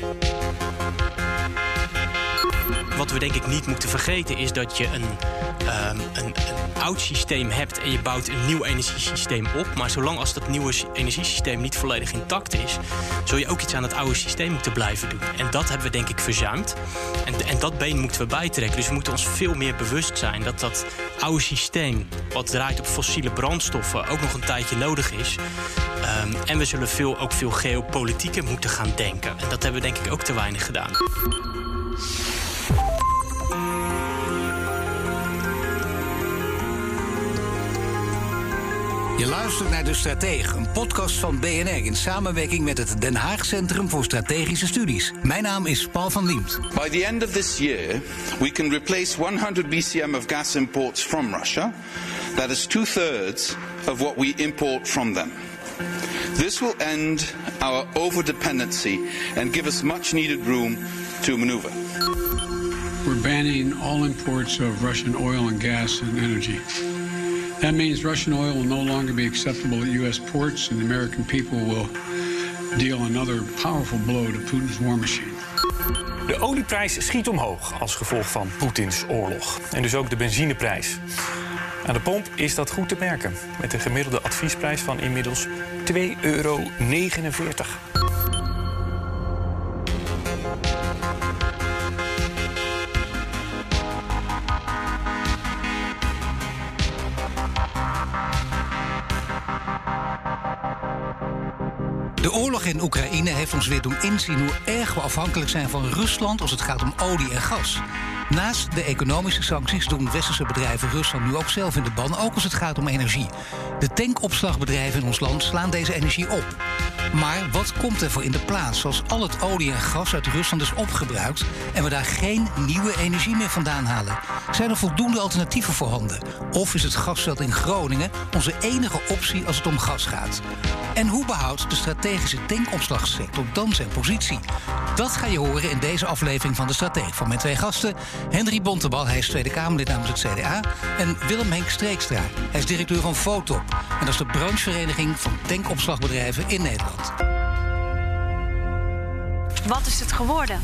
you Wat we denk ik niet moeten vergeten is dat je een, ehm, een, een oud systeem hebt en je bouwt een nieuw energiesysteem op. Maar zolang als dat nieuwe energiesysteem niet volledig intact is, zul je ook iets aan het oude systeem moeten blijven doen. En dat hebben we denk ik verzuimd. En, en dat been moeten we bijtrekken. Dus we moeten ons veel meer bewust zijn dat dat oude systeem, wat draait op fossiele brandstoffen, ook nog een tijdje nodig is. Ehm, en we zullen veel, ook veel geopolitieker moeten gaan denken. En dat hebben we denk ik ook te weinig gedaan. Je luistert naar De Stratege, een podcast van BNR in samenwerking met het Den Haag Centrum voor Strategische Studies. Mijn naam is Paul van Liemt. By the end of this year, we can replace 100 BCM of gas imports from Russia. That is two thirds of what we import from them. This will end our overdependency and give us much needed room to maneuver. We're banning all imports of Russian oil and gas and energy. That means Russian oil will no longer be acceptable at U.S. ports, and the American people will deal another powerful blow to Putin's war machine. De olieprijs schiet omhoog als gevolg van Poetins oorlog. En dus ook de benzineprijs. Aan de pomp is dat goed te merken. Met een gemiddelde adviesprijs van inmiddels 2,49 euro. Oekraïne heeft ons weer doen inzien hoe erg we afhankelijk zijn van Rusland als het gaat om olie en gas. Naast de economische sancties doen westerse bedrijven Rusland nu ook zelf in de ban, ook als het gaat om energie. De tankopslagbedrijven in ons land slaan deze energie op. Maar wat komt er voor in de plaats als al het olie en gas uit Rusland is opgebruikt en we daar geen nieuwe energie meer vandaan halen? Zijn er voldoende alternatieven voorhanden? Of is het gasveld in Groningen onze enige optie als het om gas gaat? En hoe behoudt de strategische tankopslagsector dan zijn positie? Dat ga je horen in deze aflevering van De Stratege van mijn twee gasten. Henry Bontebal, hij is Tweede Kamerlid namens het CDA. En Willem Henk Streekstra, hij is directeur van Fotop. En dat is de branchevereniging van tankopslagbedrijven in Nederland. Wat is het geworden?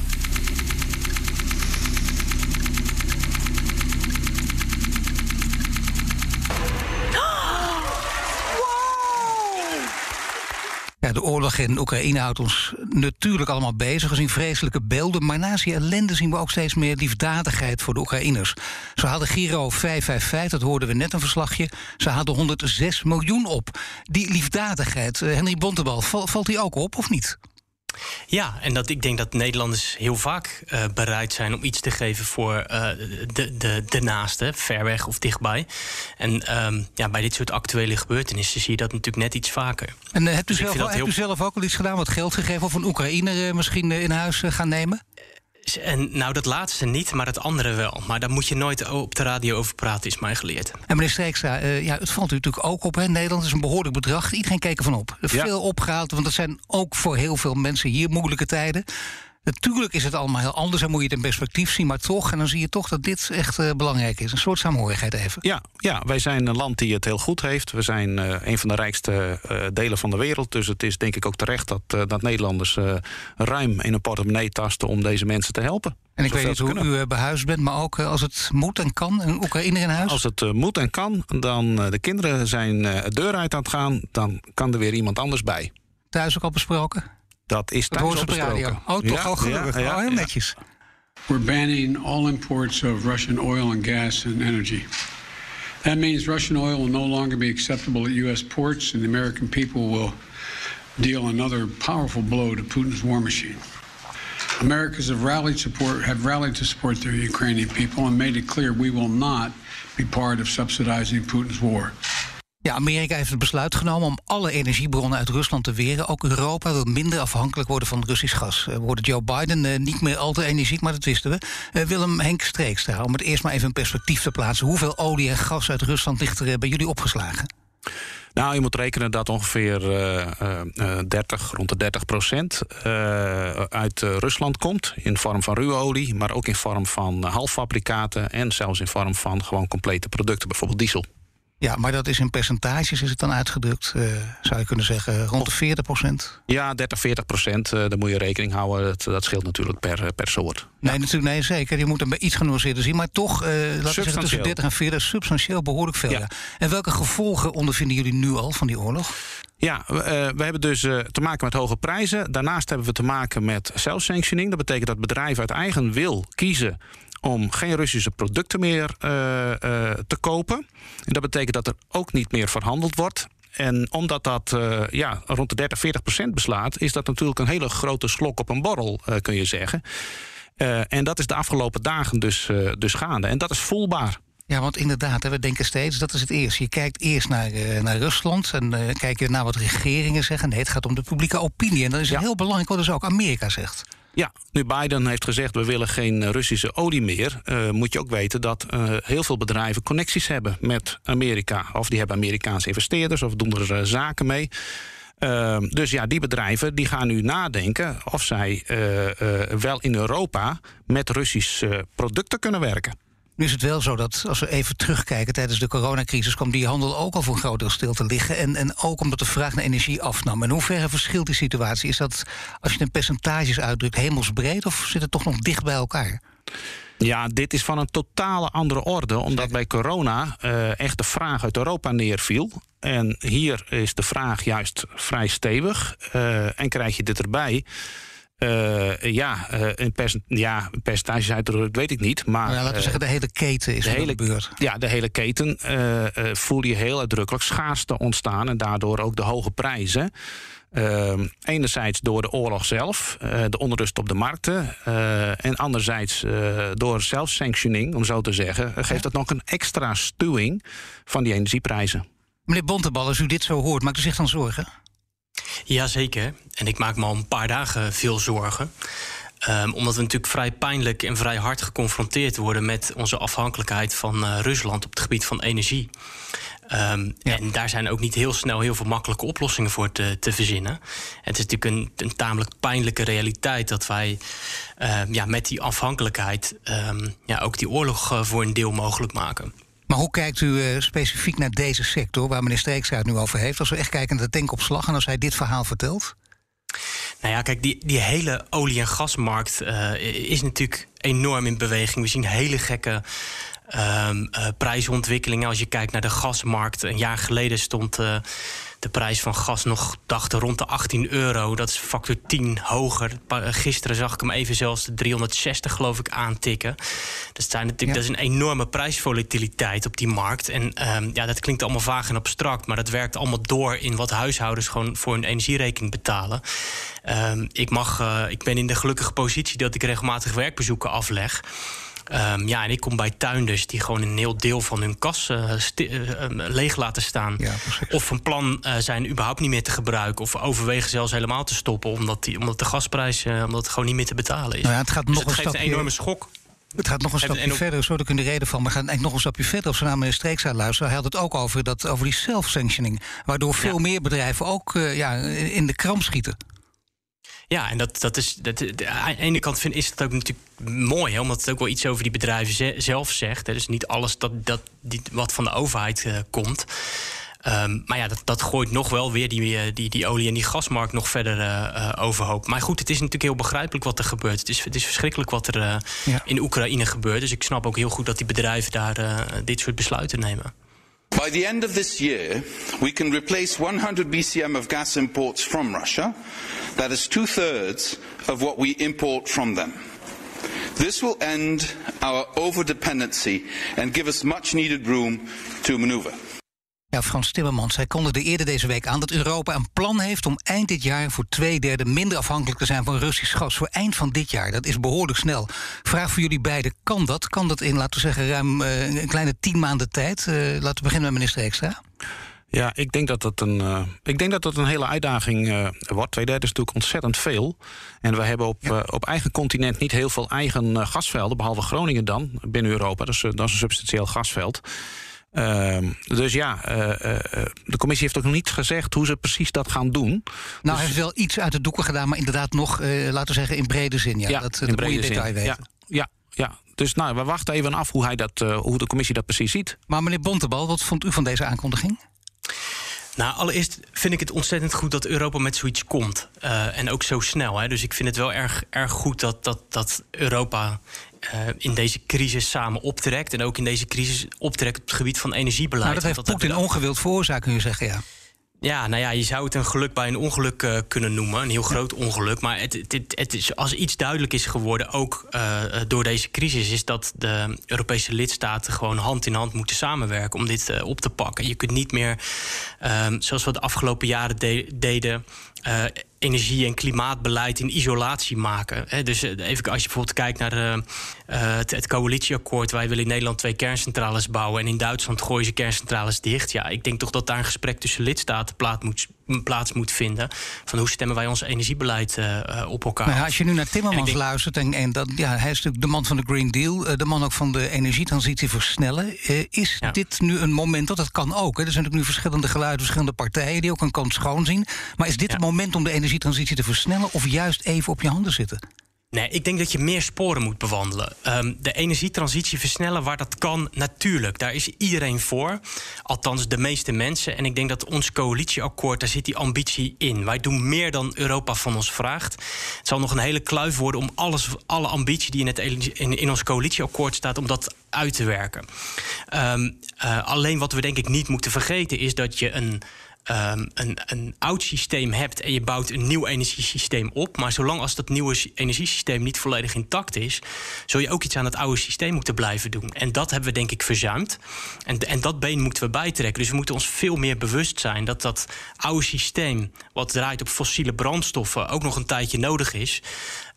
Oorlog in Oekraïne houdt ons natuurlijk allemaal bezig. We zien vreselijke beelden. Maar naast die ellende zien we ook steeds meer liefdadigheid voor de Oekraïners. Ze hadden Giro 555, dat hoorden we net een verslagje. Ze hadden 106 miljoen op. Die liefdadigheid, eh, Henry Bontebal, val- valt die ook op of niet? Ja, en dat, ik denk dat Nederlanders heel vaak eh, bereid zijn om iets te geven voor eh, de, de, de naaste, ver weg of dichtbij. En ehm, ja, bij dit soort actuele gebeurtenissen zie je dat natuurlijk net iets vaker. En eh, hebt, u Dus zelf, u zelf ook al iets gedaan, wat geld gegeven... of een Oekraïner misschien in huis gaan nemen? En nou, dat laatste niet, maar het andere wel. Maar daar moet je nooit op de radio over praten, is mij geleerd. En meneer Streekstra, eh, ja, het valt u natuurlijk ook op. Hè? Nederland is een behoorlijk bedrag. Iedereen keek ervan op. Er Ja. Veel opgehaald, want dat zijn ook voor heel veel mensen hier moeilijke tijden. Natuurlijk is het allemaal heel anders en moet je het in perspectief zien. Maar toch, en dan zie je toch dat dit echt eh, belangrijk is. Een soort saamhorigheid even. Ja, ja, wij zijn een land die het heel goed heeft. We zijn eh, een van de rijkste eh, delen van de wereld. Dus het is denk ik ook terecht dat, dat Nederlanders ruim in een portemonnee tasten om deze mensen te helpen. En ik weet niet hoe kunnen. u eh, behuisd bent, maar ook als het moet en kan, een Oekraïner in huis. Als het moet en kan, dan de kinderen zijn uh, deur uit aan het gaan, dan kan er weer iemand anders bij. Thuis ook al besproken? Dat is thuis op de radio. Oh, toch Ja, al gelukkig. ja, ja, oh, heel ja. netjes. We're banning all imports of Russian oil and gas and energy. That means Russian oil will no longer be acceptable at U.S. ports, and the American people will deal another powerful blow to Putin's war machine. Americans have rallied support have rallied to support their Ukrainian people and made it clear we will not be part of subsidizing Putin's war. Ja, Amerika heeft het besluit genomen om alle energiebronnen uit Rusland te weren. Ook Europa wil minder afhankelijk worden van Russisch gas. Eh, hoorden Joe Biden eh, niet meer al te energiek, maar dat wisten we. Eh, Willem Henk Streekstra, om het eerst maar even in perspectief te plaatsen. Hoeveel olie en gas uit Rusland ligt er eh, bij jullie opgeslagen? Nou, je moet rekenen dat ongeveer eh, eh, 30, rond de 30 procent uit Rusland komt. In vorm van ruwe olie, maar ook in vorm van halffabrikaten. En zelfs in vorm van gewoon complete producten, bijvoorbeeld diesel. Ja, maar dat is in percentages is het dan uitgedrukt, uh, zou je kunnen zeggen, rond de 40 procent? Ja, 30, 40 procent, uh, daar moet je rekening houden. Dat, dat scheelt natuurlijk per, per soort. Nee, ja. natuurlijk, nee, zeker. Je moet hem iets genuanceerder zien. Maar toch, uh, laten we zeggen, tussen 30 en 40, substantieel behoorlijk veel. Ja. Ja. En welke gevolgen ondervinden jullie nu al van die oorlog? Ja, we, we hebben dus te maken met hoge prijzen. Daarnaast hebben we te maken met self-sanctioning. Dat betekent dat bedrijven uit eigen wil kiezen om geen Russische producten meer uh, te kopen. En dat betekent dat er ook niet meer verhandeld wordt. En omdat dat uh, ja, rond de 30, 40 procent beslaat, is dat natuurlijk een hele grote slok op een borrel, uh, kun je zeggen. Uh, en dat is de afgelopen dagen dus, dus gaande. En dat is voelbaar. Ja, want inderdaad, we denken steeds, dat is het eerste. Je kijkt eerst naar, naar Rusland en kijk je naar wat regeringen zeggen. Nee, het gaat om de publieke opinie. En dat is ja. heel belangrijk wat dus ook Amerika zegt. Ja, nu Biden heeft gezegd we willen geen Russische olie meer... Uh, moet je ook weten dat uh, heel veel bedrijven connecties hebben met Amerika. Of die hebben Amerikaanse investeerders of doen er zaken mee. Uh, dus ja, die bedrijven die gaan nu nadenken of zij wel in Europa met Russische producten kunnen werken. Nu is het wel zo dat als we even terugkijken tijdens de coronacrisis kwam die handel ook al voor een groot deel stil te liggen. En, en ook omdat de vraag naar energie afnam. In hoeverre verschilt die situatie? Is dat, als je een percentages uitdrukt, hemelsbreed of zit het toch nog dicht bij elkaar? Ja, dit is van een totale andere orde, omdat bij corona uh, echt de vraag uit Europa neerviel. En hier is de vraag juist vrij stevig. Uh, en krijg je dit erbij. Uh, ja, uh, een, percent, ja, een percentage weet ik niet. Maar, ja, laten we zeggen, de hele keten is de hele. Ja, de hele keten voel je heel uitdrukkelijk schaarste ontstaan en daardoor ook de hoge prijzen. enerzijds door de oorlog zelf, de onrust op de markten. en anderzijds door zelfsanctioning, om zo te zeggen, geeft dat nog een extra stuwing van die energieprijzen. Meneer Bontebal, als u dit zo hoort, maakt u zich dan zorgen? Jazeker. En ik maak me al een paar dagen veel zorgen. Um, omdat we natuurlijk vrij pijnlijk en vrij hard geconfronteerd worden met onze afhankelijkheid van uh, Rusland op het gebied van energie. Um, ja. En daar zijn ook niet heel snel heel veel makkelijke oplossingen voor te, te verzinnen. Het is natuurlijk een, een tamelijk pijnlijke realiteit dat wij uh, ja, met die afhankelijkheid um, ja, ook die oorlog uh, voor een deel mogelijk maken. Maar hoe kijkt u uh, specifiek naar deze sector, waar meneer Streekstra het nu over heeft, als we echt kijken naar de tankopslag en als hij dit verhaal vertelt? Nou ja, kijk, die, die hele olie- en gasmarkt uh, is natuurlijk enorm in beweging. We zien hele gekke um, uh, prijsontwikkelingen. Als je kijkt naar de gasmarkt, een jaar geleden stond de prijs van gas nog dachten rond de 18 euro. Dat is factor 10 hoger. Gisteren zag ik hem even zelfs de 360 geloof ik aantikken. Dat, zijn natuurlijk, ja. dat is een enorme prijsvolatiliteit op die markt. En um, ja, dat klinkt allemaal vaag en abstract, maar dat werkt allemaal door in wat huishoudens gewoon voor hun energierekening betalen. Um, ik, mag, uh, ik ben in de gelukkige positie dat ik regelmatig werkbezoeken afleg. Um, ja, en ik kom bij tuinders die gewoon een heel deel van hun kas uh, uh, leeg laten staan. Ja, of van plan uh, zijn überhaupt niet meer te gebruiken. Of overwegen zelfs helemaal te stoppen. Omdat, die, omdat de gasprijs omdat het gewoon niet meer te betalen is. Nou ja, het gaat dus nog het een geeft stapje... een enorme schok. Het gaat nog een stapje en verder, zo ik in de reden van. Maar gaat eigenlijk nog een stapje verder. Als we naar meneer Streekstra luisteren, hij had het ook over, dat, over die self-sanctioning. Waardoor veel ja. meer bedrijven ook ja, in de kramp schieten. Ja, en dat, dat is. Dat, aan de ene kant vind, is het ook natuurlijk mooi, hè, omdat het ook wel iets over die bedrijven ze, zelf zegt. Hè, dus niet alles dat, dat, die, wat van de overheid uh, komt. Um, maar ja, dat, dat gooit nog wel weer die, die, die olie- en die gasmarkt nog verder uh, overhoop. Maar goed, het is natuurlijk heel begrijpelijk wat er gebeurt. Het is, het is verschrikkelijk wat er uh, ja. in Oekraïne gebeurt. Dus ik snap ook heel goed dat die bedrijven daar uh, dit soort besluiten nemen. By the end of this year, we can replace 100 BCM of gas imports from Russia. That is two thirds of what we import from them. This will end our overdependency and give us much needed room to maneuver. Ja, Frans Timmermans, hij kondigde eerder deze week aan dat Europa een plan heeft om eind dit jaar voor twee derde minder afhankelijk te zijn van Russisch gas. Voor eind van dit jaar. Dat is behoorlijk snel. Vraag voor jullie beiden: kan dat? Kan dat in, laten we zeggen, ruim uh, een kleine tien maanden tijd? Uh, laten we beginnen met minister Ekstra. Ja, ik denk dat het een, uh, ik denk dat het een hele uitdaging uh, wordt. Twee derde is natuurlijk ontzettend veel. En we hebben op, ja. uh, op eigen continent niet heel veel eigen gasvelden, behalve Groningen dan, binnen Europa. Dat is, dat is een substantieel gasveld. Uh, dus ja, uh, uh, de commissie heeft ook nog niet gezegd hoe ze precies dat gaan doen. Nou, dus... hij heeft wel iets uit de doeken gedaan, maar inderdaad nog, laten we zeggen, in brede zin. Ja, ja dat, in dat brede moet je zin. detail weten. Ja, ja. ja. Dus nou, we wachten even af hoe, hij dat, uh, hoe de commissie dat precies ziet. Maar meneer Bontebal, wat vond u van deze aankondiging? Nou, allereerst vind ik het ontzettend goed dat Europa met zoiets komt. Uh, en ook zo snel. Hè. Dus ik vind het wel erg, erg goed dat, dat, dat Europa uh, in deze crisis samen optrekt. En ook in deze crisis optrekt op het gebied van energiebeleid. Nou, dat heeft Poetin ongewild veroorzaakt, kun je zeggen, ja. Ja, nou ja, je zou het een geluk bij een ongeluk uh, kunnen noemen. Een heel groot ongeluk. Maar het, het, het, is, als iets duidelijk is geworden, ook uh, door deze crisis, is dat de Europese lidstaten gewoon hand in hand moeten samenwerken om dit uh, op te pakken. Je kunt niet meer, zoals we de afgelopen jaren de deden, energie- en klimaatbeleid in isolatie maken. dus even als je bijvoorbeeld kijkt naar uh, het, het, coalitieakkoord... wij willen in Nederland twee kerncentrales bouwen... en in Duitsland gooien ze kerncentrales dicht. Ja, ik denk toch dat daar een gesprek tussen lidstaten plaats moet, plaats moet vinden... van hoe stemmen wij ons energiebeleid uh, op elkaar nou ja, Als je nu naar Timmermans denk... luistert... En, en dat, ja, hij is natuurlijk de man van de Green Deal... de man ook van de energietransitie versnellen. is ja. dit nu een moment, dat het kan ook... Hè? er zijn natuurlijk nu verschillende geluiden, verschillende partijen... die ook een kant schoon zien. Maar is dit ja. het moment om de energie transitie te versnellen of juist even op je handen zitten? Nee, ik denk dat je meer sporen moet bewandelen. Um, de energietransitie versnellen waar dat kan, natuurlijk. Daar is iedereen voor. Althans, de meeste mensen. En ik denk dat ons coalitieakkoord, daar zit die ambitie in. Wij doen meer dan Europa van ons vraagt. Het zal nog een hele kluif worden om alles, alle ambitie die in, het, in, ons coalitieakkoord staat, om dat uit te werken. Um, uh, alleen wat we denk ik niet moeten vergeten is dat je een een, een oud systeem hebt en je bouwt een nieuw energiesysteem op. Maar zolang als dat nieuwe energiesysteem niet volledig intact is, zul je ook iets aan het oude systeem moeten blijven doen. En dat hebben we denk ik verzuimd. En, en dat been moeten we bijtrekken. Dus we moeten ons veel meer bewust zijn dat dat oude systeem, wat draait op fossiele brandstoffen, ook nog een tijdje nodig is.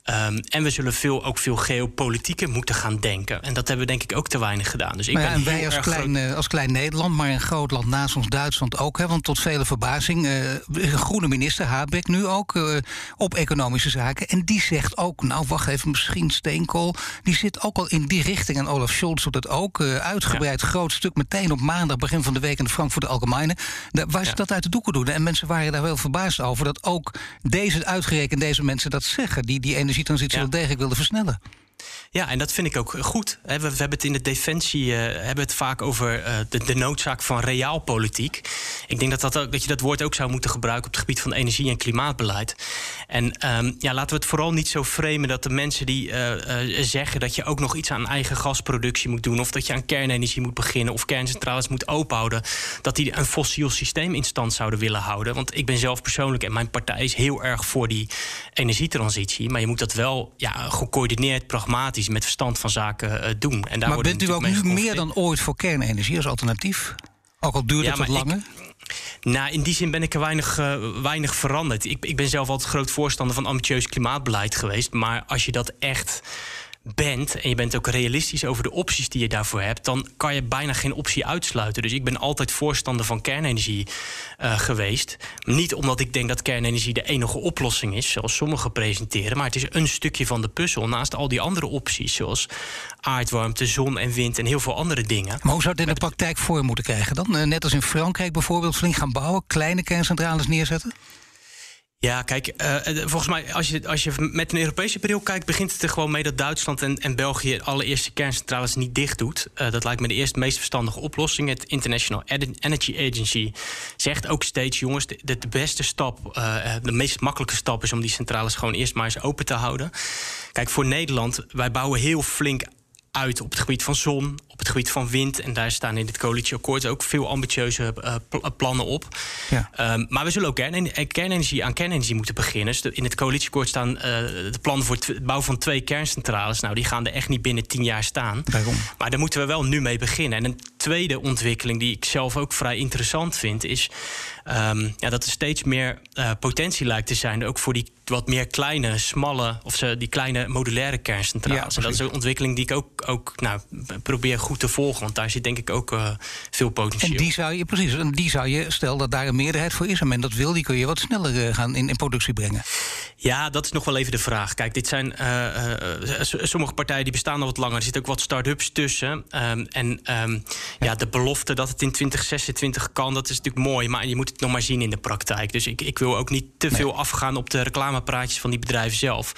Um, en we zullen veel, ook veel geopolitieker moeten gaan denken. En dat hebben we denk ik ook te weinig gedaan. Dus ik maar ja, ben en wij als klein, groot... als klein Nederland, maar een groot land naast ons Duitsland ook. Hè, want tot vele verbazing, uh, groene minister, Habeck nu ook, uh, op economische zaken. En die zegt ook, nou wacht even, misschien Steenkool. Die zit ook al in die richting. En Olaf Scholz doet dat ook. Uh, uitgebreid ja. groot stuk meteen op maandag, begin van de week in de Frankfurt Allgemeine. Waar ze dat uit de doeken doen. En mensen waren daar wel verbaasd over dat ook deze, uitgerekend deze mensen dat zeggen. Die, die energie energietransitie wel degelijk wilde versnellen. Ja, en dat vind ik ook goed. We, we hebben het in de defensie uh, hebben het vaak over uh, de, noodzaak van realpolitiek. Ik denk dat, dat, dat je dat woord ook zou moeten gebruiken op het gebied van energie- en klimaatbeleid. En um, ja, laten we het vooral niet zo framen dat de mensen die uh, zeggen dat je ook nog iets aan eigen gasproductie moet doen, of dat je aan kernenergie moet beginnen, of kerncentrales moet openhouden, dat die een fossiel systeem in stand zouden willen houden. Want ik ben zelf persoonlijk en mijn partij is heel erg voor die energietransitie. Maar je moet dat wel ja, gecoördineerd, pragmatisch met verstand van zaken uh, doen. En daar maar bent u ook nu meer dan ooit voor kernenergie als alternatief? Ook al duurt het wat langer? Nou, in die zin ben ik er weinig, uh, weinig veranderd. Ik, ik ben zelf altijd groot voorstander van ambitieus klimaatbeleid geweest. Maar als je dat echt bent en je bent ook realistisch over de opties die je daarvoor hebt, dan kan je bijna geen optie uitsluiten. Dus ik ben altijd voorstander van kernenergie uh, geweest. Niet omdat ik denk dat kernenergie de enige oplossing is, zoals sommigen presenteren, maar het is een stukje van de puzzel naast al die andere opties, zoals aardwarmte, zon en wind en heel veel andere dingen. Maar hoe zou het in de praktijk voor moeten krijgen dan? Net als in Frankrijk bijvoorbeeld flink gaan bouwen, kleine kerncentrales neerzetten? Ja, kijk, uh, volgens mij, als je, als je met een Europese bril kijkt, begint het er gewoon mee dat Duitsland en, en België allereerste kerncentrales niet dicht doet. Uh, dat lijkt me de eerste meest verstandige oplossing. Het International Energy Agency zegt ook steeds, jongens, de, de beste stap, de meest makkelijke stap is om die centrales gewoon eerst maar eens open te houden. Kijk, voor Nederland, wij bouwen heel flink uit op het gebied van zon, op het gebied van wind. En daar staan in dit coalitieakkoord ook veel ambitieuze uh, plannen op. Ja. Um, maar we zullen ook kernenergie, kernenergie aan kernenergie moeten beginnen. Dus in het coalitieakkoord staan uh, de plannen voor het bouwen van twee kerncentrales. Nou, die gaan er echt niet binnen tien jaar staan. Maar daar moeten we wel nu mee beginnen. En een tweede ontwikkeling die ik zelf ook vrij interessant vind, is um, ja, dat er steeds meer uh, potentie lijkt te zijn, ook voor die wat meer kleine, smalle, of ze, die kleine modulaire kerncentrales. Ja, en dat is een ontwikkeling die ik ook, ook nou, probeer goed te volgen, want daar zit denk ik ook uh, veel potentieel. En die zou je, precies, en die zou je, stel dat daar een meerderheid voor is en men dat wil, die kun je wat sneller uh, gaan in, in productie brengen. Ja, dat is nog wel even de vraag. Kijk, dit zijn sommige partijen die bestaan al wat langer. Er zitten ook wat start-ups tussen. Um, en um, ja, de belofte dat het in 2026 kan, dat is natuurlijk mooi. Maar je moet het nog maar zien in de praktijk. Dus ik, ik wil ook niet te veel afgaan op de reclamepraatjes van die bedrijven zelf.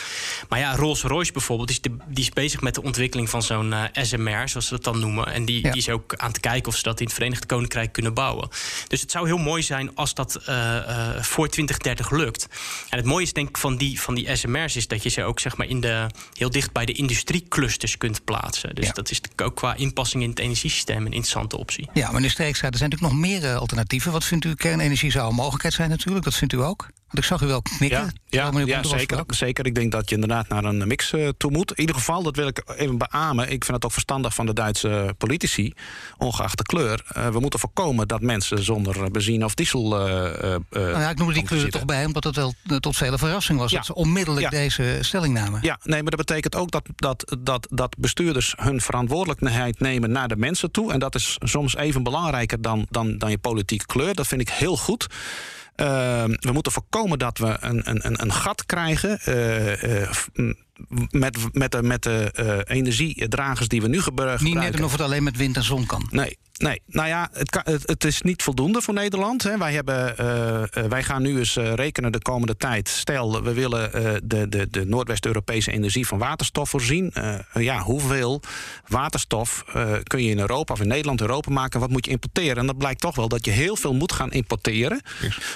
Maar ja, Rolls-Royce bijvoorbeeld, is, de, die is bezig met de ontwikkeling van zo'n uh, eh, SMR, zoals ze dat dan noemen. En die, die is ook aan het kijken of ze dat in het Verenigd Koninkrijk kunnen bouwen. Dus het zou heel mooi zijn als dat uh, uh, voor 2030 lukt. En het mooie is denk ik van die, van die SMR's is dat je ze ook zeg maar in de, heel dicht bij de industrieclusters kunt plaatsen. Dus dat is ook qua inpassing in het energiesysteem een interessante optie. Ja, meneer Streekstra, er zijn natuurlijk nog meer alternatieven. Wat vindt u? Kernenergie zou een mogelijkheid zijn natuurlijk. Dat vindt u ook? Want ik zag u wel knikken. Ja, ja, ja zeker, zeker. Ik denk dat je inderdaad naar een mix uh, toe moet. In ieder geval, dat wil ik even beamen. Ik vind het ook verstandig van de Duitse politici, ongeacht de kleur. Uh, we moeten voorkomen dat mensen zonder benzine of diesel. Uh, nou ja, ik noemde die kleur er toch bij, omdat het wel tot vele verrassing was. Ja. Dat ze onmiddellijk deze stelling namen. Ja, nee, maar dat betekent ook dat, dat, dat, dat bestuurders hun verantwoordelijkheid nemen naar de mensen toe. En dat is soms even belangrijker dan, dan, dan je politieke kleur. Dat vind ik heel goed. Uh, we moeten voorkomen dat we een, een, een gat krijgen. Met, met de, met de uh, energiedragers die we nu gebruiken. Niet net of het alleen met wind en zon kan. Nee, Nee, nou ja, het, kan, het, het, is niet voldoende voor Nederland. Hè. Wij, hebben, uh, wij gaan nu eens uh, rekenen de komende tijd. Stel, we willen uh, de, de, de Noordwest-Europese energie van waterstof voorzien. ja, hoeveel waterstof kun je in Europa of in Nederland, Europa maken? Wat moet je importeren? En dat blijkt toch wel dat je heel veel moet gaan importeren.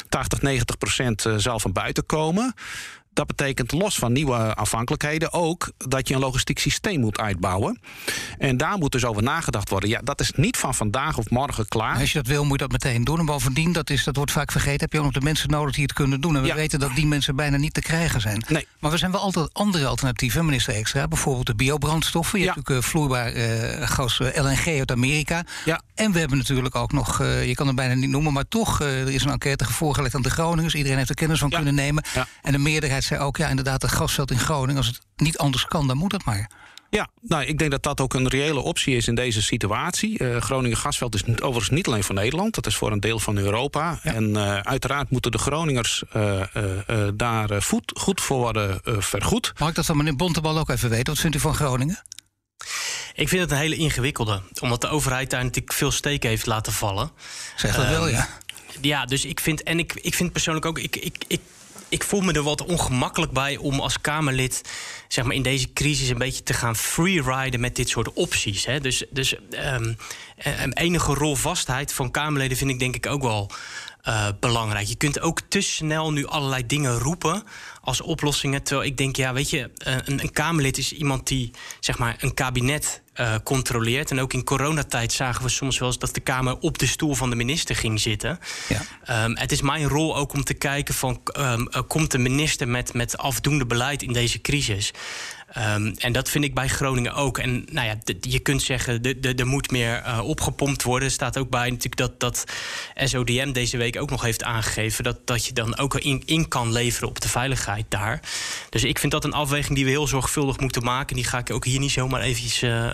80, 90 procent zal van buiten komen dat betekent los van nieuwe afhankelijkheden ook dat je een logistiek systeem moet uitbouwen. En daar moet dus over nagedacht worden. Ja, dat is niet van vandaag of morgen klaar. Als je dat wil, moet je dat meteen doen. En bovendien, dat, is, dat wordt vaak vergeten, heb je ook nog de mensen nodig die het kunnen doen. En we weten dat die mensen bijna niet te krijgen zijn. Nee. Maar we zijn wel altijd andere alternatieven, minister Extra. Bijvoorbeeld de biobrandstoffen. Je hebt natuurlijk uh, vloeibaar uh, gas uh, eh, LNG uit Amerika. Ja. En we hebben natuurlijk ook nog, je kan het bijna niet noemen, maar toch, er is een enquête voorgelegd aan de Groningers. Iedereen heeft er kennis van kunnen nemen. En de meerderheid zei ook, ja, inderdaad, het gasveld in Groningen. Als het niet anders kan, dan moet het maar. Ja, nou, ik denk dat dat ook een reële optie is in deze situatie. Uh, Groningen gasveld is overigens niet alleen voor Nederland, dat is voor een deel van Europa. En uh, uiteraard moeten de Groningers uh, daar voet, goed voor worden vergoed. Mag ik dat van meneer Bontebal ook even weten? Wat vindt u van Groningen? Ik vind het een hele ingewikkelde, omdat de overheid daar natuurlijk veel steken heeft laten vallen. Zeg dat wel, ja. Ja, dus ik vind, en ik, ik vind persoonlijk ook, ik, ik, ik ik voel me er wat ongemakkelijk bij om als Kamerlid zeg maar, in deze crisis een beetje te gaan freeriden met dit soort opties. Hè. Dus, dus um, enige rolvastheid van Kamerleden vind ik denk ik ook wel uh, belangrijk. Je kunt ook te snel nu allerlei dingen roepen als oplossingen. Terwijl ik denk, ja, weet je, een, een Kamerlid is iemand die zeg maar een kabinet uh, controleert. En ook in coronatijd zagen we soms wel eens dat de Kamer op de stoel van de minister ging zitten. Ja. Um, het is mijn rol ook om te kijken van um, uh, komt de minister met, met afdoende beleid in deze crisis. Um, en dat vind ik bij Groningen ook. En nou ja, je kunt zeggen, er moet meer uh, opgepompt worden. Er staat ook bij natuurlijk dat, dat SODM deze week ook nog heeft aangegeven... dat, dat je dan ook in, in kan leveren op de veiligheid daar. Dus ik vind dat een afweging die we heel zorgvuldig moeten maken. Die ga ik ook hier niet zomaar eventjes... Uh,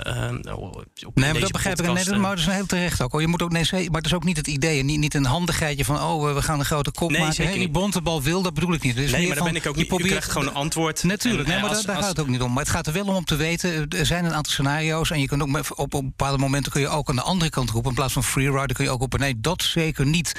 op nee, maar dat begrijp ik. Nee, maar dat is een heel terecht ook. Je moet ook, nee, maar het is ook niet het idee. Niet, niet een handigheidje van, oh, we gaan een grote kop nee, maken. Nee, die bontebal wil, dat bedoel ik niet. Dus nee, maar daar ben ik ook niet. Je probeert, krijgt gewoon een antwoord. Natuurlijk, en, nee, maar als, daar, daar gaat het ook niet om. Maar het gaat er wel om om te weten, er zijn een aantal scenario's. En je kunt ook op, op bepaalde momenten kun je ook aan de andere kant roepen. In plaats van freerider kun je ook op nee, dat zeker niet.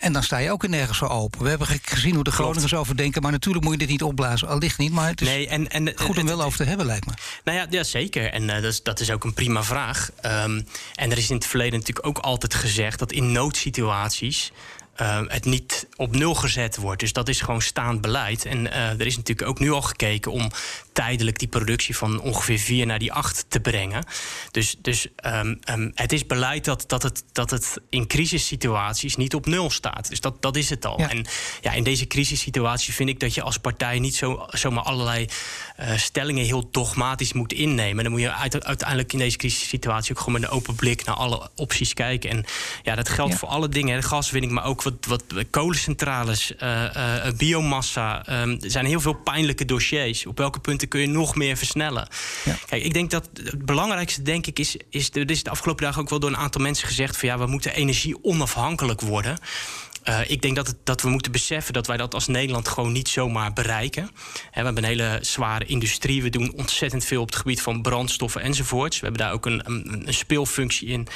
En dan sta je ook in nergens zo open. We hebben gezien hoe de Groningers over denken. Maar natuurlijk moet je dit niet opblazen. Al ligt niet, maar het is nee, en, en, goed om wel over te hebben, lijkt me. Nou ja, ja zeker. En uh, dat, is, dat is ook een prima vraag. Um, en er is in het verleden natuurlijk ook altijd gezegd dat in noodsituaties uh, het niet op nul gezet wordt. Dus dat is gewoon staand beleid. En uh, er is natuurlijk ook nu al gekeken om tijdelijk die productie van ongeveer 4 naar die 8 te brengen. Dus, dus um, um, het is beleid dat, dat, het, dat het in crisissituaties niet op nul staat. Dus dat, dat is het al. Ja. En ja, in deze crisissituatie vind ik dat je als partij niet zo, zomaar allerlei uh, stellingen heel dogmatisch moet innemen. Dan moet je uit, uiteindelijk in deze crisissituatie ook gewoon met een open blik naar alle opties kijken. En ja, dat geldt ja. voor alle dingen. De gaswinning, maar ook wat, wat kolencentrales, uh, biomassa. Um, er zijn heel veel pijnlijke dossiers. Op welke punten kun je nog meer versnellen? Ja. Kijk, ik denk dat het belangrijkste, denk ik, is, is... Er is de afgelopen dagen ook wel door een aantal mensen gezegd... van ja, we moeten energie onafhankelijk worden... Uh, ik denk dat, het, dat we moeten beseffen dat wij dat als Nederland gewoon niet zomaar bereiken. we hebben een hele zware industrie. We doen ontzettend veel op het gebied van brandstoffen enzovoorts. We hebben daar ook een, een, een speelfunctie in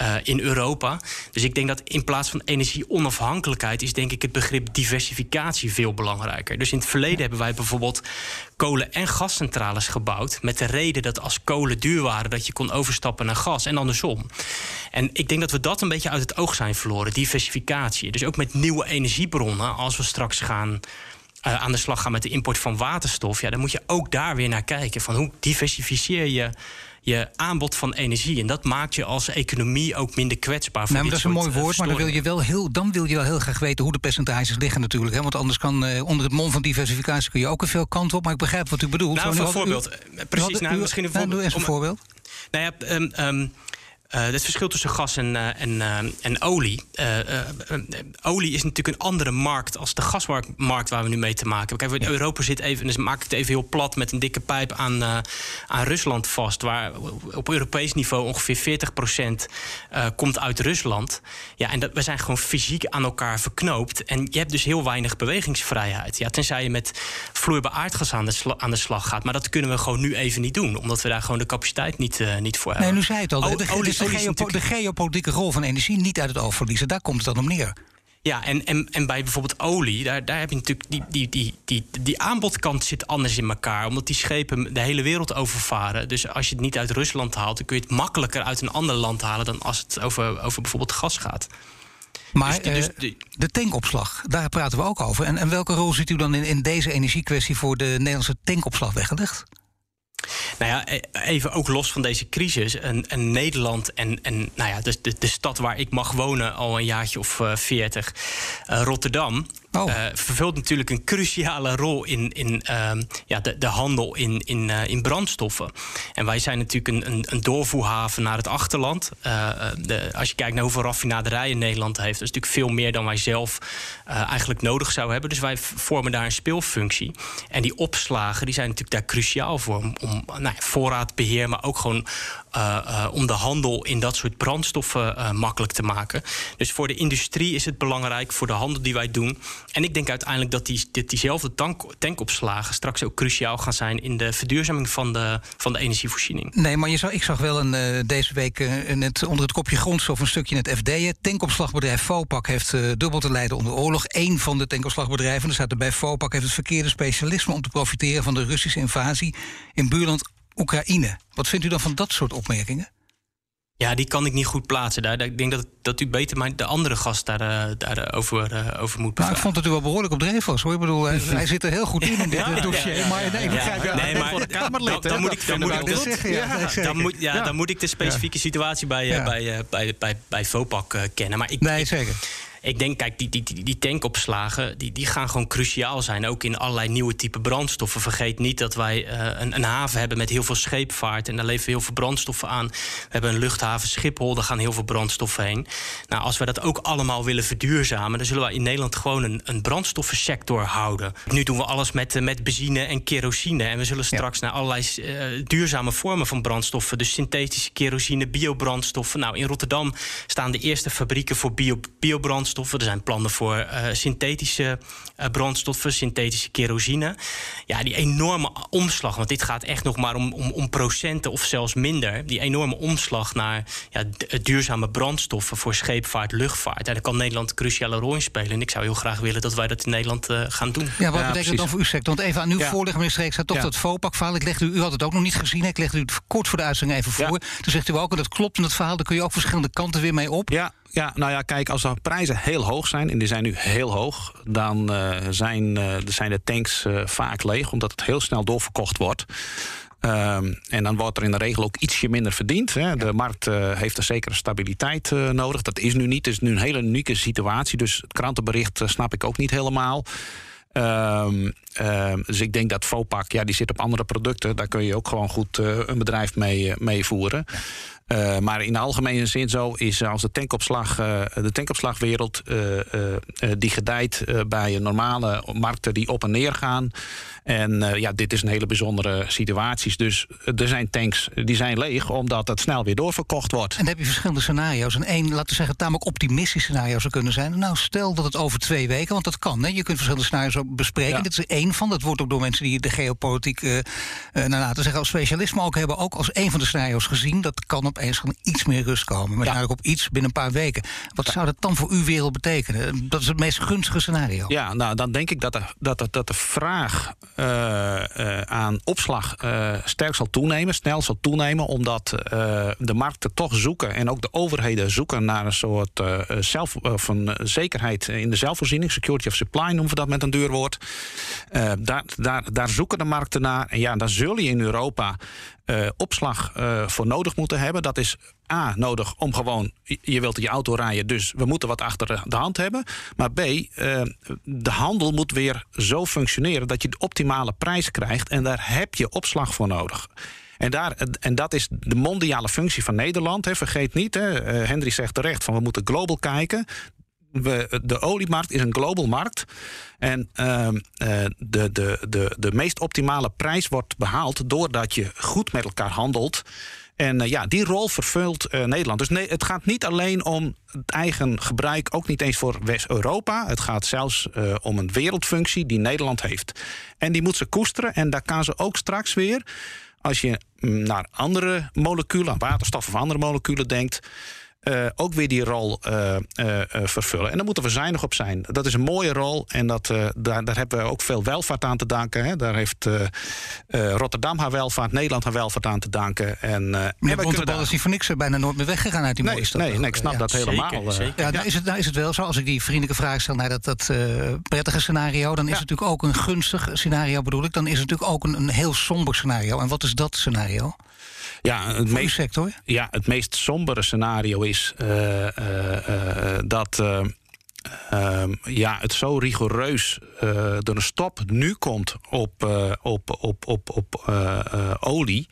uh, in Europa. Dus ik denk dat in plaats van energieonafhankelijkheid is denk ik het begrip diversificatie veel belangrijker. Dus in het verleden hebben wij bijvoorbeeld kolen- en gascentrales gebouwd. Met de reden dat als kolen duur waren, dat je kon overstappen naar gas en andersom. En ik denk dat we dat een beetje uit het oog zijn verloren, diversificatie. Dus ook met nieuwe energiebronnen, als we straks gaan. Uh, aan de slag gaan met de import van waterstof, ja, dan moet je ook daar weer naar kijken. Van hoe diversificeer je je aanbod van energie. En dat maakt je als economie ook minder kwetsbaar voor nou, Dat is een mooi eh, woord, maar dan wil, je wel heel, dan wil je wel heel graag weten hoe de percentages liggen natuurlijk. Hè? Want anders kan uh, onder het mom van diversificatie kun je ook een veel kanten op. Maar ik begrijp wat u bedoelt. Nou, voor voorbeeld. precies, nou, misschien een voorbeeld. doe eens een voorbeeld. Nou ja, um, um, uh, het verschil tussen gas en, uh, en, uh, en olie. olie is natuurlijk een andere markt als de gasmarkt waar we nu mee te maken hebben. Kijk, Europa zit even, dus maak ik het even heel plat, met een dikke pijp aan, aan Rusland vast. Waar op Europees niveau ongeveer 40% komt uit Rusland. Ja, en dat, we zijn gewoon fysiek aan elkaar verknoopt. En je hebt dus heel weinig bewegingsvrijheid. Ja, tenzij je met vloeibaar aardgas aan de, aan de slag gaat. Maar dat kunnen we gewoon nu even niet doen, omdat we daar gewoon de capaciteit niet, niet voor hebben. Nee, nu zei het al. O, de, olie de, de geopolitieke rol van energie niet uit het oog verliezen. Daar komt het dan op neer. Ja, en, en, en bij bijvoorbeeld olie, daar, daar heb je natuurlijk die, die, die, die, die aanbodkant zit anders in elkaar. Omdat die schepen de hele wereld overvaren. Dus als je het niet uit Rusland haalt, dan kun je het makkelijker uit een ander land halen dan als het over, over bijvoorbeeld gas gaat. Maar dus, dus uh, de tankopslag, daar praten we ook over. En, en welke rol ziet u dan in, in deze energiekwestie voor de Nederlandse tankopslag weggelegd? Nou ja, e- even ook los van deze crisis. Een, Nederland en, en nou ja, de, de, de, stad waar ik mag wonen al een jaartje of uh, veertig, uh, Rotterdam. Oh. Uh, vervult natuurlijk een cruciale rol in, in uh, ja, de, de handel in, in, uh, in brandstoffen. En wij zijn natuurlijk een, een, een doorvoerhaven naar het achterland. Uh, de, als je kijkt naar hoeveel raffinaderijen Nederland heeft, dat is natuurlijk veel meer dan wij zelf eigenlijk nodig zouden hebben. Dus wij vormen daar een speelfunctie. En die opslagen die zijn natuurlijk daar cruciaal voor. Om, om nou, voorraadbeheer, maar ook gewoon om de handel in dat soort brandstoffen uh, makkelijk te maken. Dus voor de industrie is het belangrijk, voor de handel die wij doen. En ik denk uiteindelijk dat die, diezelfde tank, tankopslagen straks ook cruciaal gaan zijn in de verduurzaming van de, van de energievoorziening. Nee, maar je zag, ik zag wel een, deze week net onder het kopje grondstof een stukje in het FD. Tankopslagbedrijf Vopak heeft dubbel te lijden onder oorlog. Eén van de tankopslagbedrijven, er staat erbij Vopak, heeft het verkeerde specialisme om te profiteren van de Russische invasie in buurland Oekraïne. Wat vindt u dan van dat soort opmerkingen? Ja, die kan ik niet goed plaatsen. Daar, ik denk dat, dat u beter maar de andere gast daar, uh, daarover uh, eh, over moet bevragen. Nou, ik vond dat u wel behoorlijk op dreef was. Hoor. Ik bedoel, hij, hij zit er heel goed in in dit ja, dossier. Ja, ja, maar nee, ja, nee, maar, de Kamerlid. Dan, moet ik, dan, moet ik, zeggen, ja, dan, moet, ja, dan moet ik de specifieke situatie bij, bij, bij, bij, bij Vopak kennen. Maar ik, nee, zeker ik denk, kijk, die, die, die tankopslagen die, die gaan gewoon cruciaal zijn. Ook in allerlei nieuwe type brandstoffen. Vergeet niet dat wij uh, een, een, haven hebben met heel veel scheepvaart. En daar leveren heel veel brandstoffen aan. We hebben een luchthaven Schiphol, daar gaan heel veel brandstoffen heen. Nou, als we dat ook allemaal willen verduurzamen, dan zullen we in Nederland gewoon een, een brandstoffensector houden. Nu doen we alles met, uh, met benzine en kerosine. En we zullen straks naar allerlei uh, duurzame vormen van brandstoffen. Dus synthetische kerosine, biobrandstoffen. Nou, in Rotterdam staan de eerste fabrieken voor bio, biobrandstoffen brandstoffen. Er zijn plannen voor uh, synthetische uh, brandstoffen, synthetische kerosine. Ja, die enorme omslag, want dit gaat echt nog maar om, om, om procenten of zelfs minder. Die enorme omslag naar ja, eh, duurzame brandstoffen voor scheepvaart, luchtvaart. Daar kan Nederland een cruciale rol in spelen. En ik zou heel graag willen dat wij dat in Nederland uh, gaan doen. Ja, wat ja, betekent dat dan voor uw sector? Want even aan uw ja. voorlegger, meneer Streek, staat toch dat FOPAC-verhaal. Ik legde u, u had het ook nog niet gezien. Ik legde u het kort voor de uitzending even voor. Toen zegt u ook, en dat klopt in het verhaal, daar kun je ook verschillende kanten weer mee op. Ja, ja, nou ja, kijk, als de prijzen heel hoog zijn, en die zijn nu heel hoog, dan uh, zijn, uh, zijn de tanks uh, vaak leeg, omdat het heel snel doorverkocht wordt. Um, en dan wordt er in de regel ook ietsje minder verdiend. Hè. De markt heeft een zekere stabiliteit nodig. Dat is nu niet. Het is nu een hele unieke situatie. Dus het krantenbericht snap ik ook niet helemaal. Ehm, ehm, dus ik denk dat Vopak, ja, die zit op andere producten. Daar kun je ook gewoon goed eh, een bedrijf mee, eh, mee voeren. Uh, maar in de algemene zin zo is als de tankopslag, uh, de tankopslagwereld uh, die gedijt bij normale markten die op en neer gaan. En ja, dit is een hele bijzondere situatie. Dus er zijn tanks die zijn leeg omdat het snel weer doorverkocht wordt. En dan heb je verschillende scenario's. En één, laten we zeggen, tamelijk optimistisch scenario zou kunnen zijn. Nou, stel dat het over twee weken, want dat kan. Hè? Je kunt verschillende scenario's bespreken. Dit is één van. Dat wordt ook door mensen die de geopolitiek, uh, nou, laten zeggen, als specialist, maar ook hebben ook als één van de scenario's gezien. Dat kan opeens gewoon iets meer rust komen. Maar ja. op iets binnen een paar weken. Wat zou dat dan voor uw wereld betekenen? Dat is het meest gunstige scenario. Ja, nou dan denk ik dat de, dat dat de vraag uh, uh, aan opslag sterk zal toenemen, snel zal toenemen, omdat de markten toch zoeken en ook de overheden zoeken naar een soort zelf, van zekerheid in de zelfvoorziening, security of supply noemen we dat met een duur woord. daar, daar, daar zoeken de markten naar. En ja, dan zul je in Europa uh, opslag uh, voor nodig moeten hebben. Dat is A, nodig om gewoon, je wilt je auto rijden, dus we moeten wat achter de hand hebben. Maar B, uh, de handel moet weer zo functioneren dat je de optimale prijs krijgt. En daar heb je opslag voor nodig. En, daar, en dat is de mondiale functie van Nederland. Hè. Vergeet niet, hè, zegt terecht, van we moeten global kijken. De oliemarkt is een global markt. En uh, de, de, de, de meest optimale prijs wordt behaald doordat je goed met elkaar handelt. En uh, ja, die rol vervult uh, Nederland. Dus nee, het gaat niet alleen om het eigen gebruik, ook niet eens voor West-Europa. Het gaat zelfs om een wereldfunctie die Nederland heeft. En die moet ze koesteren. En daar kan ze ook straks weer, als je mm, naar andere moleculen, waterstof of andere moleculen denkt uh, ook weer die rol uh, uh, vervullen. En daar moeten we zuinig op zijn. Dat is een mooie rol en dat, daar, daar hebben we ook veel welvaart aan te danken. Hè. Daar heeft Rotterdam haar welvaart, Nederland haar welvaart aan te danken. En, Meneer Bontebal is niet voor niks bijna nooit meer weggegaan uit die nee, mooie stad. Nee, nee, ik snap ja, dat helemaal. Zeker, zeker. Ja, nou is, het, nou is het wel zo, als ik die vriendelijke vraag stel naar dat, dat prettige scenario... dan is het natuurlijk ook een gunstig scenario bedoel ik. Dan is het natuurlijk ook een, een heel somber scenario. En wat is dat scenario? Ja, het meest, sector? Ja, het meest sombere scenario is uh, uh, dat ehm, ja, het zo rigoureus door een stop nu komt op, op, op, op, op olie.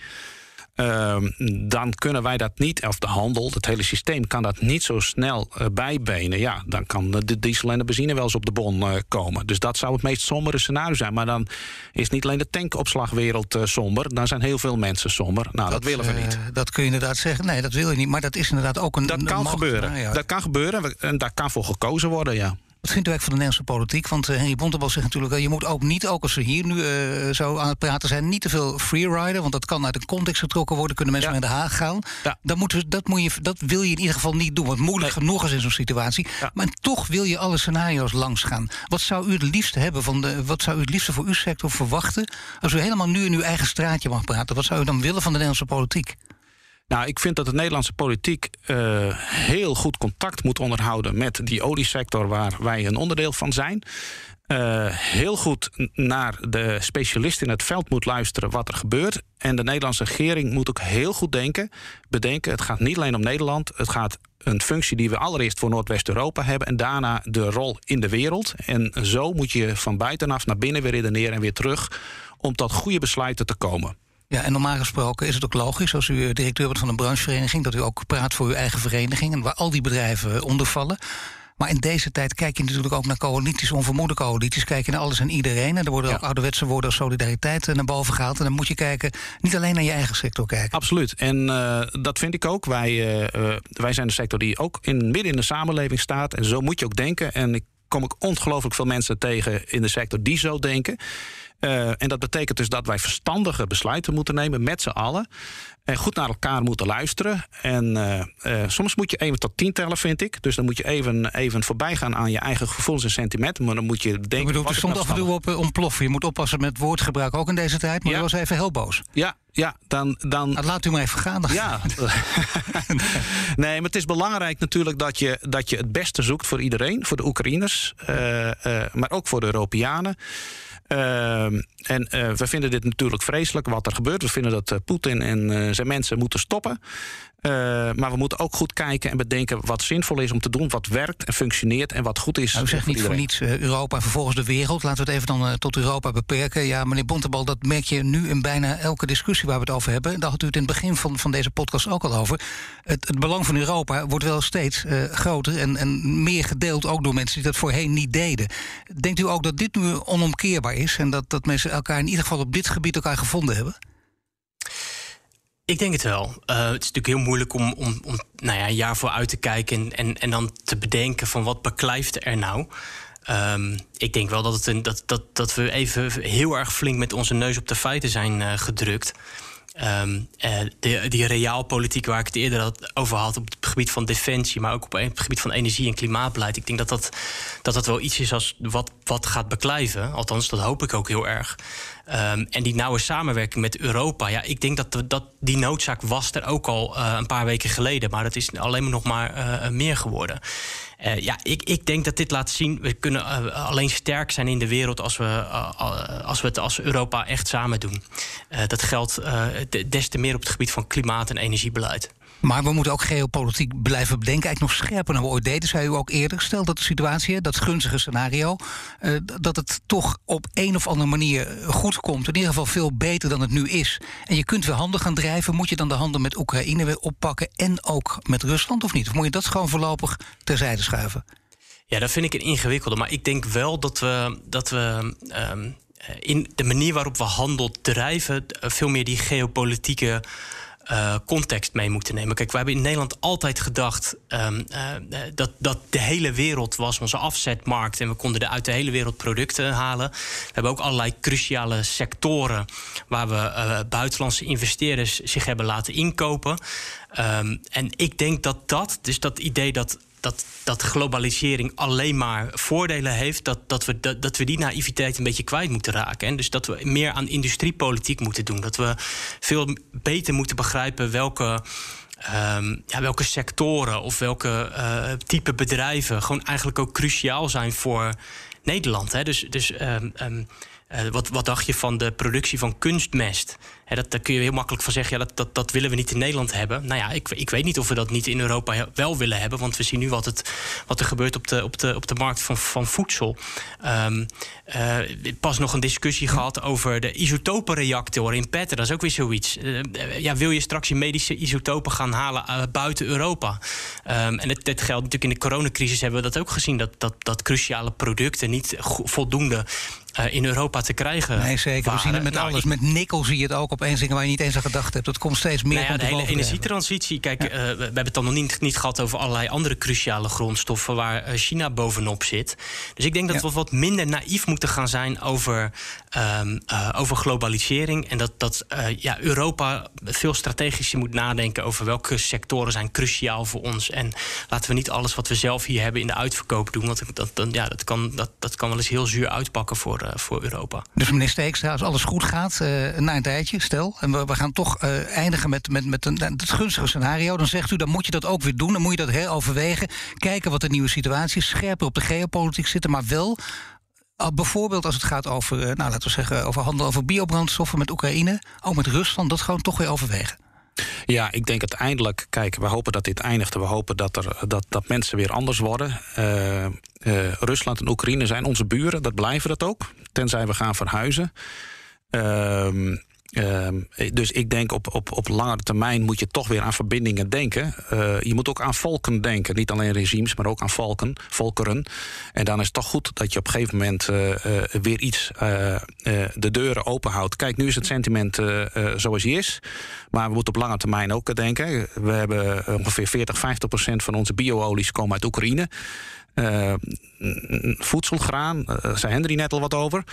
Ehm, dan kunnen wij dat niet, of de handel, het hele systeem kan dat niet zo snel uh, bijbenen. Ja, dan kan de diesel en de benzine wel eens op de bon uh, komen. Dus dat zou het meest sombere scenario zijn. Maar dan is niet alleen de tankopslagwereld uh, somber, dan zijn heel veel mensen somber. Nou, dat, dat willen we niet. dat kun je inderdaad zeggen. Nee, dat wil je niet. Maar dat is inderdaad ook een. Dat kan een gebeuren. Scenario. Dat kan gebeuren en daar kan voor gekozen worden, ja. Wat vindt u eigenlijk van de Nederlandse politiek? Want uh, Henry Bontebal zegt natuurlijk... je moet ook niet, ook als we hier nu uh, zo aan het praten zijn... niet te veel freerider, want dat kan uit een context getrokken worden... kunnen mensen ja. naar Den Haag gaan. Ja. Dan dat, moet je, dat wil je in ieder geval niet doen. Want moeilijk nee. genoeg is in zo'n situatie. Ja. Maar toch wil je alle scenario's langs gaan. Wat zou u het liefst hebben? Van de, wat zou u het liefste voor uw sector verwachten... als u helemaal nu in uw eigen straatje mag praten? Wat zou u dan willen van de Nederlandse politiek? Nou, ik vind dat de Nederlandse politiek uh, heel goed contact moet onderhouden met die oliesector waar wij een onderdeel van zijn. Uh, heel goed naar de specialisten in het veld moet luisteren wat er gebeurt. En de Nederlandse regering moet ook heel goed denken, bedenken: het gaat niet alleen om Nederland, het gaat een functie die we allereerst voor Noordwest-Europa hebben en daarna de rol in de wereld. En zo moet je van buitenaf naar binnen weer redeneren en weer terug om tot goede besluiten te komen. Ja, en normaal gesproken is het ook logisch, als u directeur bent van een branchevereniging, dat u ook praat voor uw eigen vereniging en waar al die bedrijven onder vallen. Maar in deze tijd kijk je natuurlijk ook naar coalities, onvermoede coalities. Kijk je naar alles en iedereen. En er worden ja. ook ouderwetse woorden als solidariteit naar boven gehaald. En dan moet je kijken, niet alleen naar je eigen sector kijken. Absoluut. En uh, dat vind ik ook. Wij, uh, wij zijn de sector die ook in, midden in de samenleving staat. En zo moet je ook denken. En ik kom ook ongelooflijk veel mensen tegen in de sector die zo denken. Uh, en dat betekent dus dat wij verstandige besluiten moeten nemen met z'n allen. En goed naar elkaar moeten luisteren. En uh, uh, soms moet je even tot tien tellen, vind ik. Dus dan moet je even, even voorbij gaan aan je eigen gevoelens en sentimenten. Maar dan moet je denken. Ik bedoel, er stond af en toe op ontploffen. Je moet oppassen met woordgebruik ook in deze tijd. Maar ja. je was even heel boos. Ja, ja, dan. dan... Nou, laat u maar even gaan. Dan. Ja. nee, maar het is belangrijk natuurlijk dat je, dat je het beste zoekt voor iedereen. Voor de Oekraïners, uh, uh, maar ook voor de Europeanen. Ehm, en we vinden dit natuurlijk vreselijk wat er gebeurt. We vinden dat Poetin en zijn mensen moeten stoppen. Uh, maar we moeten ook goed kijken en bedenken wat zinvol is om te doen, wat werkt en functioneert en wat goed is. Nou, u zegt niet voor niets uh, Europa en vervolgens de wereld. Laten we het even dan uh, tot Europa beperken. Ja, meneer Bontebal, dat merk je nu in bijna elke discussie waar we het over hebben. Daar had u het in het begin van, van deze podcast ook al over. Het, het belang van Europa wordt wel steeds groter en, en meer gedeeld ook door mensen die dat voorheen niet deden. Denkt u ook dat dit nu onomkeerbaar is en dat, dat mensen elkaar in ieder geval op dit gebied elkaar gevonden hebben? Ik denk het wel. Uh, het is natuurlijk heel moeilijk om, om, om nou ja, een jaar vooruit te kijken en, en, en dan te bedenken van wat beklijft er nou. Um, ik denk wel dat, het een, dat, dat, dat we even heel erg flink met onze neus op de feiten zijn uh, gedrukt. Um, uh, de, die realpolitiek waar ik het eerder over had op het gebied van defensie, maar ook op het gebied van energie- en klimaatbeleid. Ik denk dat dat, dat, dat wel iets is als wat, wat gaat beklijven. Althans, dat hoop ik ook heel erg. Um, en die nauwe samenwerking met Europa. Ja, ik denk dat, dat die noodzaak was er ook al uh, een paar weken geleden. Maar dat is alleen maar nog maar uh, meer geworden. Uh, ja, ik, ik denk dat dit laat zien. We kunnen alleen sterk zijn in de wereld als we, als we het als Europa echt samen doen. dat geldt des te meer op het gebied van klimaat- en energiebeleid. Maar we moeten ook geopolitiek blijven bedenken. Eigenlijk nog scherper dan we ooit deden, zei u ook eerder. Stel dat de situatie, dat gunstige scenario... Uh, dat het toch op een of andere manier goed komt. In ieder geval veel beter dan het nu is. En je kunt weer handen gaan drijven. Moet je dan de handen met Oekraïne weer oppakken... en ook met Rusland of niet? Of moet je dat gewoon voorlopig terzijde schuiven? Ja, dat vind ik een ingewikkelde. Maar ik denk wel dat we... Dat we um, in de manier waarop we handel drijven... veel meer die geopolitieke uh, context mee moeten nemen. Kijk, we hebben in Nederland altijd gedacht um, uh, dat, dat de hele wereld was onze afzetmarkt en we konden er uit de hele wereld producten halen. We hebben ook allerlei cruciale sectoren waar we buitenlandse investeerders zich hebben laten inkopen. Um, en ik denk dat dat, dus dat idee dat dat, dat globalisering alleen maar voordelen heeft, dat, dat, we, dat, dat we die naïviteit een beetje kwijt moeten raken. En dus dat we meer aan industriepolitiek moeten doen. Dat we veel beter moeten begrijpen welke. Um, ja, welke sectoren of welke uh, type bedrijven gewoon eigenlijk ook cruciaal zijn voor Nederland. Hè? Dus, dus um, um, uh, wat, wat dacht je van de productie van kunstmest? Dat, daar kun je heel makkelijk van zeggen, ja, dat, dat, dat willen we niet in Nederland hebben. Nou ja, ik, ik weet niet of we dat niet in Europa wel willen hebben. Want we zien nu wat, het, wat er gebeurt op de, op de, op de markt van, van voedsel. Um, uh, pas nog een discussie gehad over de isotopenreactor in Petter. Dat is ook weer zoiets. Uh, ja, wil je straks je medische isotopen gaan halen uh, buiten Europa? Um, en dit geldt natuurlijk in de coronacrisis hebben we dat ook gezien. Dat, dat, dat cruciale producten niet voldoende in Europa te krijgen. Nee, zeker. Waren. We zien het met nou, alles. Ik, met nikkel zie je het ook opeens dingen waar je niet eens aan gedacht hebt. Dat komt steeds meer. Nou ja, de hele energietransitie. Kijk, ja. uh, we hebben het dan nog niet, niet gehad over allerlei andere cruciale grondstoffen waar uh, China bovenop zit. Dus ik denk dat ja. we wat minder naïef moeten gaan zijn over, um, uh, over globalisering. En dat, dat ja, Europa veel strategischer moet nadenken over welke sectoren zijn cruciaal voor ons. En laten we niet alles wat we zelf hier hebben in de uitverkoop doen. Want dat, dat, ja, dat, kan, dat, dat kan wel eens heel zuur uitpakken voor, voor Europa. Dus meneer Steekstra, als alles goed gaat, na een tijdje, stel, en we, gaan toch uh, eindigen met, met, met een, het gunstige scenario, dan zegt u, dan moet je dat ook weer doen. Dan moet je dat heroverwegen. Kijken wat de nieuwe situatie is. Scherper op de geopolitiek zitten, maar wel. Uh, bijvoorbeeld als het gaat over, uh, nou, laten we zeggen, over handel over biobrandstoffen met Oekraïne, ook met Rusland, dat gewoon toch weer overwegen. Ja, ik denk uiteindelijk, kijk, we hopen dat dit eindigt. We hopen dat, er, dat, dat mensen weer anders worden. Rusland en Oekraïne zijn onze buren, dat blijven dat ook. Tenzij we gaan verhuizen. Uh, Um, dus ik denk op, op, op langere termijn moet je toch weer aan verbindingen denken. Uh, je moet ook aan volken denken. Niet alleen regimes, maar ook aan volken, volkeren. En dan is het toch goed dat je op een gegeven moment uh, weer iets de deuren openhoudt. Kijk, nu is het sentiment zoals hij is. Maar we moeten op lange termijn ook denken. We hebben ongeveer 40, 50 procent van onze bio-olies komen uit Oekraïne. Uh, voedselgraan, uh, zei Henry net al wat over.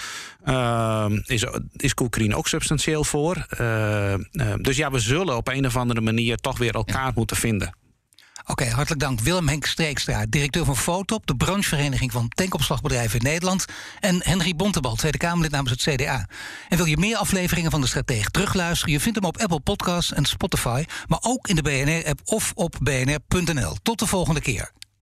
Uh, is, is Oekraïne ook substantieel voor. dus ja, we zullen op een of andere manier toch weer elkaar moeten vinden. Oké, hartelijk dank. Willem Henk Streekstra, directeur van Fotop, de branchevereniging van tankopslagbedrijven in Nederland. En Henry Bontebal, Tweede Kamerlid namens het CDA. En wil je meer afleveringen van de Strateeg terugluisteren? Je vindt hem op Apple Podcasts en Spotify, maar ook in de BNR-app of op bnr.nl. Tot de volgende keer.